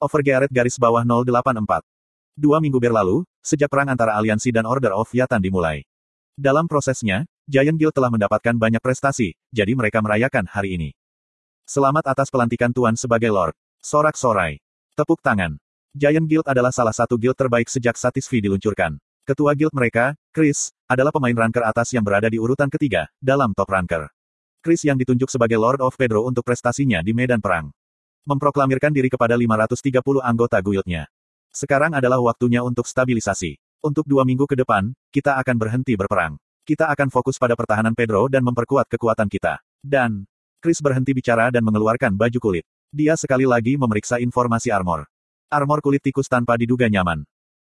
Overgearet garis bawah 084. Dua minggu berlalu, sejak perang antara Aliansi dan Order of Yatan dimulai. Dalam prosesnya, Giant Guild telah mendapatkan banyak prestasi, jadi mereka merayakan hari ini. Selamat atas pelantikan Tuan sebagai Lord. Sorak-sorai. Tepuk tangan. Giant Guild adalah salah satu guild terbaik sejak Satisfy diluncurkan. Ketua guild mereka, Chris, adalah pemain ranker atas yang berada di urutan ketiga, dalam top ranker. Chris yang ditunjuk sebagai Lord of Pedro untuk prestasinya di medan perang. Memproklamirkan diri kepada 530 anggota guildnya. Sekarang adalah waktunya untuk stabilisasi. Untuk dua minggu ke depan, kita akan berhenti berperang. Kita akan fokus pada pertahanan Pedro dan memperkuat kekuatan kita. Dan, Chris berhenti bicara dan mengeluarkan baju kulit. Dia sekali lagi memeriksa informasi armor. Armor kulit tikus tanpa diduga nyaman.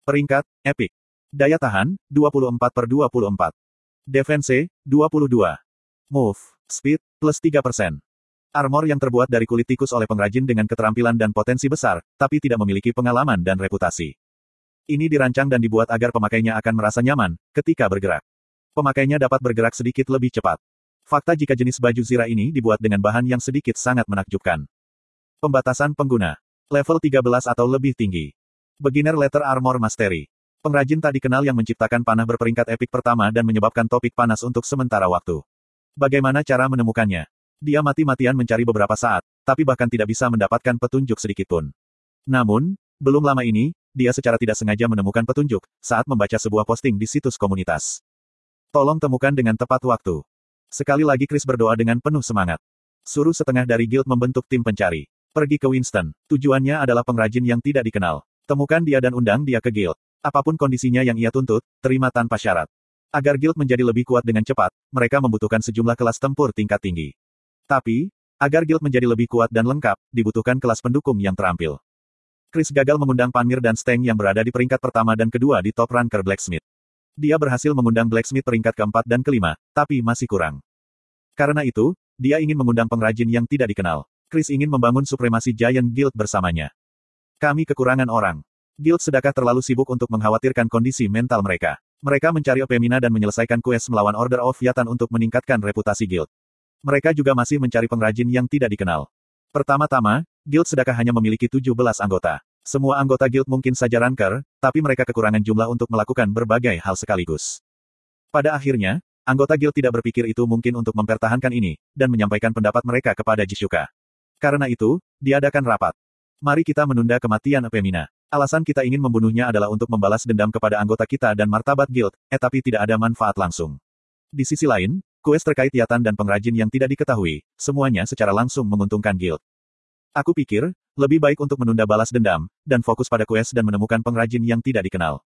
Peringkat, epic. Daya tahan, 24 per 24. Defense, 22. Move, speed, plus 3%. Armor yang terbuat dari kulit tikus oleh pengrajin dengan keterampilan dan potensi besar, tapi tidak memiliki pengalaman dan reputasi. Ini dirancang dan dibuat agar pemakainya akan merasa nyaman ketika bergerak. Pemakainya dapat bergerak sedikit lebih cepat. Fakta jika jenis baju zira ini dibuat dengan bahan yang sedikit sangat menakjubkan. Pembatasan pengguna. Level 13 atau lebih tinggi. Beginner Letter Armor Mastery. Pengrajin tak dikenal yang menciptakan panah berperingkat epik pertama dan menyebabkan topik panas untuk sementara waktu. Bagaimana cara menemukannya? Dia mati-matian mencari beberapa saat, tapi bahkan tidak bisa mendapatkan petunjuk sedikitpun. Namun, belum lama ini, dia secara tidak sengaja menemukan petunjuk saat membaca sebuah posting di situs komunitas. Tolong temukan dengan tepat waktu. Sekali lagi Chris berdoa dengan penuh semangat. Suruh setengah dari guild membentuk tim pencari. Pergi ke Winston. Tujuannya adalah pengrajin yang tidak dikenal. Temukan dia dan undang dia ke guild. Apa pun kondisinya yang ia tuntut, terima tanpa syarat. Agar guild menjadi lebih kuat dengan cepat, mereka membutuhkan sejumlah kelas tempur tingkat tinggi. Tapi, agar guild menjadi lebih kuat dan lengkap, dibutuhkan kelas pendukung yang terampil. Chris gagal mengundang Panmir dan Steng yang berada di peringkat pertama dan kedua di top ranker Blacksmith. Dia berhasil mengundang Blacksmith peringkat keempat dan kelima, tapi masih kurang. Karena itu, dia ingin mengundang pengrajin yang tidak dikenal. Chris ingin membangun supremasi Giant Guild bersamanya. Kami kekurangan orang. Guild sedekah terlalu sibuk untuk mengkhawatirkan kondisi mental mereka. Mereka mencari Opemina dan menyelesaikan quest melawan Order of Yatan untuk meningkatkan reputasi Guild. Mereka juga masih mencari pengrajin yang tidak dikenal. Pertama-tama, Guild sedekah hanya memiliki 17 anggota. Semua anggota Guild mungkin saja ranker, tapi mereka kekurangan jumlah untuk melakukan berbagai hal sekaligus. Pada akhirnya, anggota Guild tidak berpikir itu mungkin untuk mempertahankan ini, dan menyampaikan pendapat mereka kepada Jisuka. Karena itu, diadakan rapat. Mari kita menunda kematian Opemina. Alasan kita ingin membunuhnya adalah untuk membalas dendam kepada anggota kita dan martabat guild, eh tapi tidak ada manfaat langsung. Di sisi lain, kues terkait Yatan dan pengrajin yang tidak diketahui, semuanya secara langsung menguntungkan guild. Aku pikir, lebih baik untuk menunda balas dendam, dan fokus pada kues dan menemukan pengrajin yang tidak dikenal.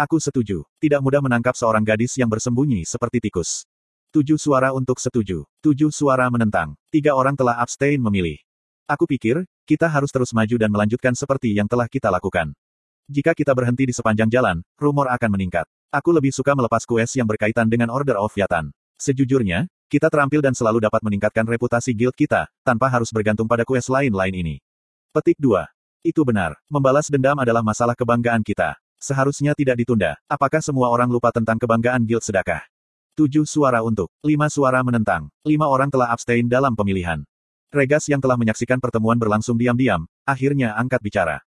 Aku setuju. Tidak mudah menangkap seorang gadis yang bersembunyi seperti tikus. Tujuh suara untuk setuju. Tujuh suara menentang. Tiga orang telah abstain memilih. Aku pikir, kita harus terus maju dan melanjutkan seperti yang telah kita lakukan. Jika kita berhenti di sepanjang jalan, rumor akan meningkat. Aku lebih suka melepas kues yang berkaitan dengan Order of Yatan. Sejujurnya, kita terampil dan selalu dapat meningkatkan reputasi guild kita, tanpa harus bergantung pada kues lain-lain ini. Petik 2. Itu benar. Membalas dendam adalah masalah kebanggaan kita. Seharusnya tidak ditunda. Apakah semua orang lupa tentang kebanggaan guild sedekah? Tujuh suara untuk, lima suara menentang, lima orang telah abstain dalam pemilihan. Regas yang telah menyaksikan pertemuan berlangsung diam-diam, akhirnya angkat bicara.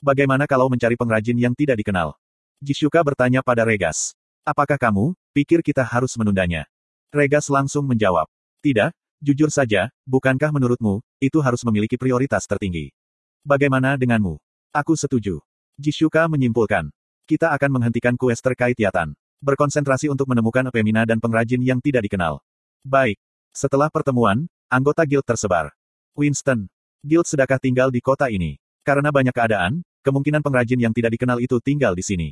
Bagaimana kalau mencari pengrajin yang tidak dikenal? Jisuka bertanya pada Regas. Apakah kamu, pikir kita harus menundanya? Regas langsung menjawab. Tidak, jujur saja, bukankah menurutmu, itu harus memiliki prioritas tertinggi? Bagaimana denganmu? Aku setuju. Jisuka menyimpulkan. Kita akan menghentikan kues terkait Yatan. Berkonsentrasi untuk menemukan Epemina dan pengrajin yang tidak dikenal. Baik. Setelah pertemuan, Anggota guild tersebar. Winston. Guild sedekah tinggal di kota ini. Karena banyak keadaan, kemungkinan pengrajin yang tidak dikenal itu tinggal di sini.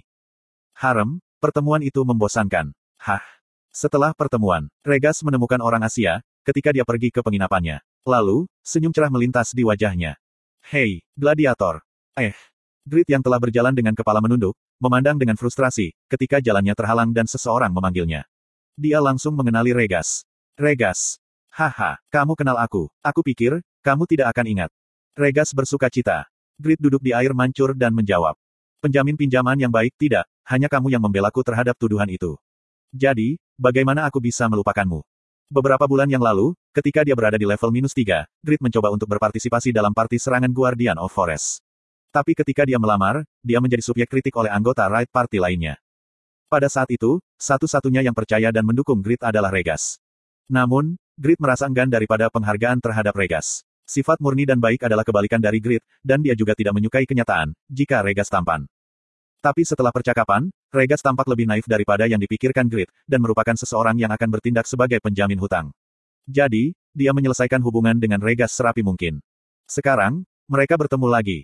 Harem, pertemuan itu membosankan. Hah. Setelah pertemuan, Regas menemukan orang Asia, ketika dia pergi ke penginapannya. Lalu, senyum cerah melintas di wajahnya. Hei, gladiator. Eh. Grit yang telah berjalan dengan kepala menunduk, memandang dengan frustrasi, ketika jalannya terhalang dan seseorang memanggilnya. Dia langsung mengenali Regas. Regas. Haha, kamu kenal aku. Aku pikir, kamu tidak akan ingat. Regas bersuka cita. Grit duduk di air mancur dan menjawab. Penjamin pinjaman yang baik tidak, hanya kamu yang membelaku terhadap tuduhan itu. Jadi, bagaimana aku bisa melupakanmu? Beberapa bulan yang lalu, ketika dia berada di level minus 3, Grit mencoba untuk berpartisipasi dalam parti serangan Guardian of Forest. Tapi ketika dia melamar, dia menjadi subjek kritik oleh anggota Right Party lainnya. Pada saat itu, satu-satunya yang percaya dan mendukung Grit adalah Regas. Namun, Grit merasa enggan daripada penghargaan terhadap Regas. Sifat murni dan baik adalah kebalikan dari Grit, dan dia juga tidak menyukai kenyataan, jika Regas tampan. Tapi setelah percakapan, Regas tampak lebih naif daripada yang dipikirkan Grit, dan merupakan seseorang yang akan bertindak sebagai penjamin hutang. Jadi, dia menyelesaikan hubungan dengan Regas serapi mungkin. Sekarang, mereka bertemu lagi.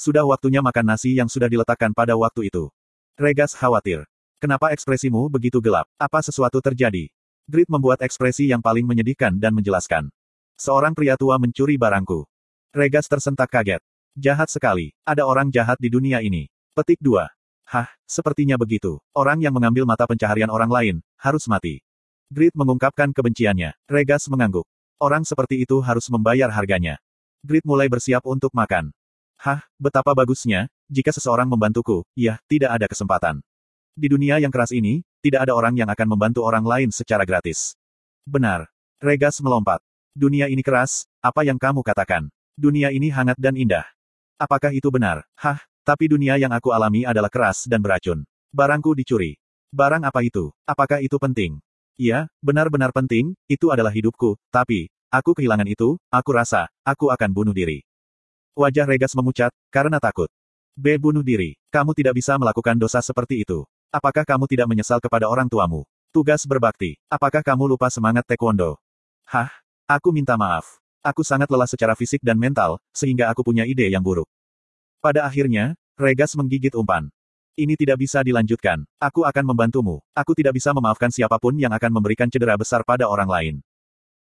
Sudah waktunya makan nasi yang sudah diletakkan pada waktu itu. Regas khawatir. Kenapa ekspresimu begitu gelap? Apa sesuatu terjadi? Grit membuat ekspresi yang paling menyedihkan dan menjelaskan. Seorang pria tua mencuri barangku. Regas tersentak kaget. Jahat sekali. Ada orang jahat di dunia ini. Petik 2. Hah, sepertinya begitu. Orang yang mengambil mata pencaharian orang lain, harus mati. Grit mengungkapkan kebenciannya. Regas mengangguk. Orang seperti itu harus membayar harganya. Grit mulai bersiap untuk makan. Hah, betapa bagusnya, jika seseorang membantuku, ya, tidak ada kesempatan. Di dunia yang keras ini, tidak ada orang yang akan membantu orang lain secara gratis. Benar. Regas melompat. Dunia ini keras, apa yang kamu katakan? Dunia ini hangat dan indah. Apakah itu benar? Hah, tapi dunia yang aku alami adalah keras dan beracun. Barangku dicuri. Barang apa itu? Apakah itu penting? Iya, benar-benar penting, itu adalah hidupku, tapi, aku kehilangan itu, aku rasa, aku akan bunuh diri. Wajah Regas memucat, karena takut. B. Bunuh diri. Kamu tidak bisa melakukan dosa seperti itu. Apakah kamu tidak menyesal kepada orang tuamu? Tugas berbakti. Apakah kamu lupa semangat taekwondo? Hah? Aku minta maaf. Aku sangat lelah secara fisik dan mental, sehingga aku punya ide yang buruk. Pada akhirnya, Regas menggigit umpan. Ini tidak bisa dilanjutkan. Aku akan membantumu. Aku tidak bisa memaafkan siapa pun yang akan memberikan cedera besar pada orang lain.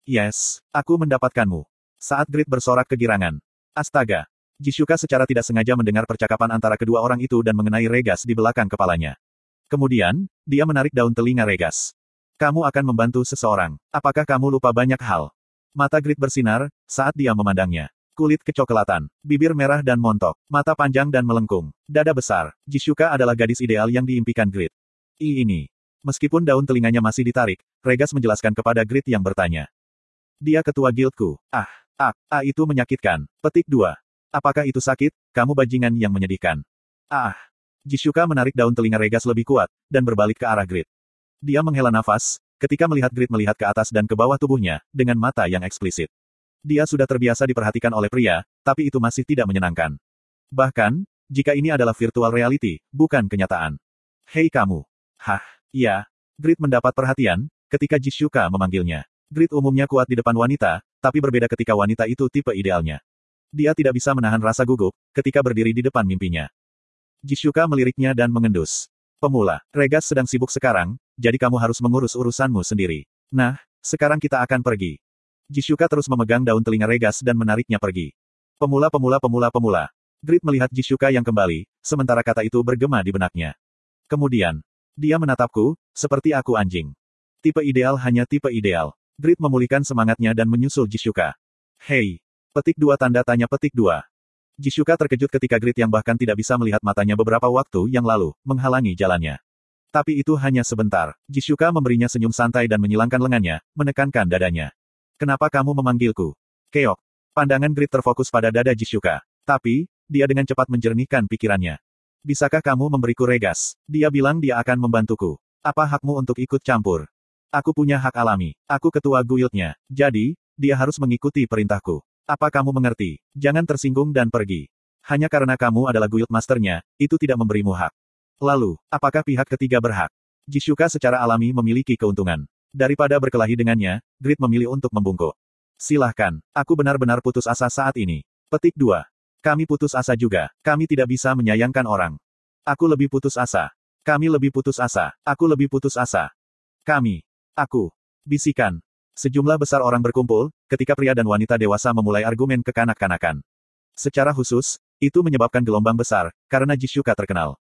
Yes, aku mendapatkanmu. Saat Grit bersorak kegirangan, Astaga. Jisuka secara tidak sengaja mendengar percakapan antara kedua orang itu dan mengenai Regas di belakang kepalanya. Kemudian, dia menarik daun telinga Regas. Kamu akan membantu seseorang. Apakah kamu lupa banyak hal? Mata Grit bersinar, saat dia memandangnya. Kulit kecoklatan, bibir merah dan montok, mata panjang dan melengkung, dada besar. Jisuka adalah gadis ideal yang diimpikan Grit. I ini. Meskipun daun telinganya masih ditarik, Regas menjelaskan kepada Grit yang bertanya. Dia ketua guildku. Ah, A. A itu menyakitkan. Petik 2. Apakah itu sakit? Kamu bajingan yang menyedihkan. Ah. Jisuka menarik daun telinga Regas lebih kuat, dan berbalik ke arah Grid. Dia menghela nafas, ketika melihat Grid melihat ke atas dan ke bawah tubuhnya, dengan mata yang eksplisit. Dia sudah terbiasa diperhatikan oleh pria, tapi itu masih tidak menyenangkan. Bahkan, jika ini adalah virtual reality, bukan kenyataan. Hei kamu. Hah, iya. Grid mendapat perhatian, ketika Jisuka memanggilnya. Grid umumnya kuat di depan wanita, tapi berbeda ketika wanita itu tipe idealnya. Dia tidak bisa menahan rasa gugup, ketika berdiri di depan mimpinya. Jisuka meliriknya dan mengendus. Pemula, Regas sedang sibuk sekarang, jadi kamu harus mengurus urusanmu sendiri. Nah, sekarang kita akan pergi. Jisuka terus memegang daun telinga Regas dan menariknya pergi. Pemula pemula pemula pemula. Grit melihat Jisuka yang kembali, sementara kata itu bergema di benaknya. Kemudian, dia menatapku, seperti aku anjing. Tipe ideal hanya tipe ideal. Grit memulihkan semangatnya dan menyusul Jisuka. Hei! Petik dua tanda tanya petik dua. Jisuka terkejut ketika Grit yang bahkan tidak bisa melihat matanya beberapa waktu yang lalu, menghalangi jalannya. Tapi itu hanya sebentar. Jisuka memberinya senyum santai dan menyilangkan lengannya, menekankan dadanya. Kenapa kamu memanggilku? Keok. Pandangan Grit terfokus pada dada Jisuka. Tapi, dia dengan cepat menjernihkan pikirannya. Bisakah kamu memberiku regas? Dia bilang dia akan membantuku. Apa hakmu untuk ikut campur? Aku punya hak alami. Aku ketua guildnya. Jadi, dia harus mengikuti perintahku. Apa kamu mengerti? Jangan tersinggung dan pergi. Hanya karena kamu adalah guild masternya, itu tidak memberimu hak. Lalu, apakah pihak ketiga berhak? Jisuka secara alami memiliki keuntungan. Daripada berkelahi dengannya, Grit memilih untuk membungkuk. Silahkan, aku benar-benar putus asa saat ini. Petik 2. Kami putus asa juga, kami tidak bisa menyayangkan orang. Aku lebih putus asa. Kami lebih putus asa. Aku lebih putus asa. Kami. Aku. Bisikan. Sejumlah besar orang berkumpul, ketika pria dan wanita dewasa memulai argumen kekanak-kanakan. Secara khusus, itu menyebabkan gelombang besar, karena Jisuka terkenal.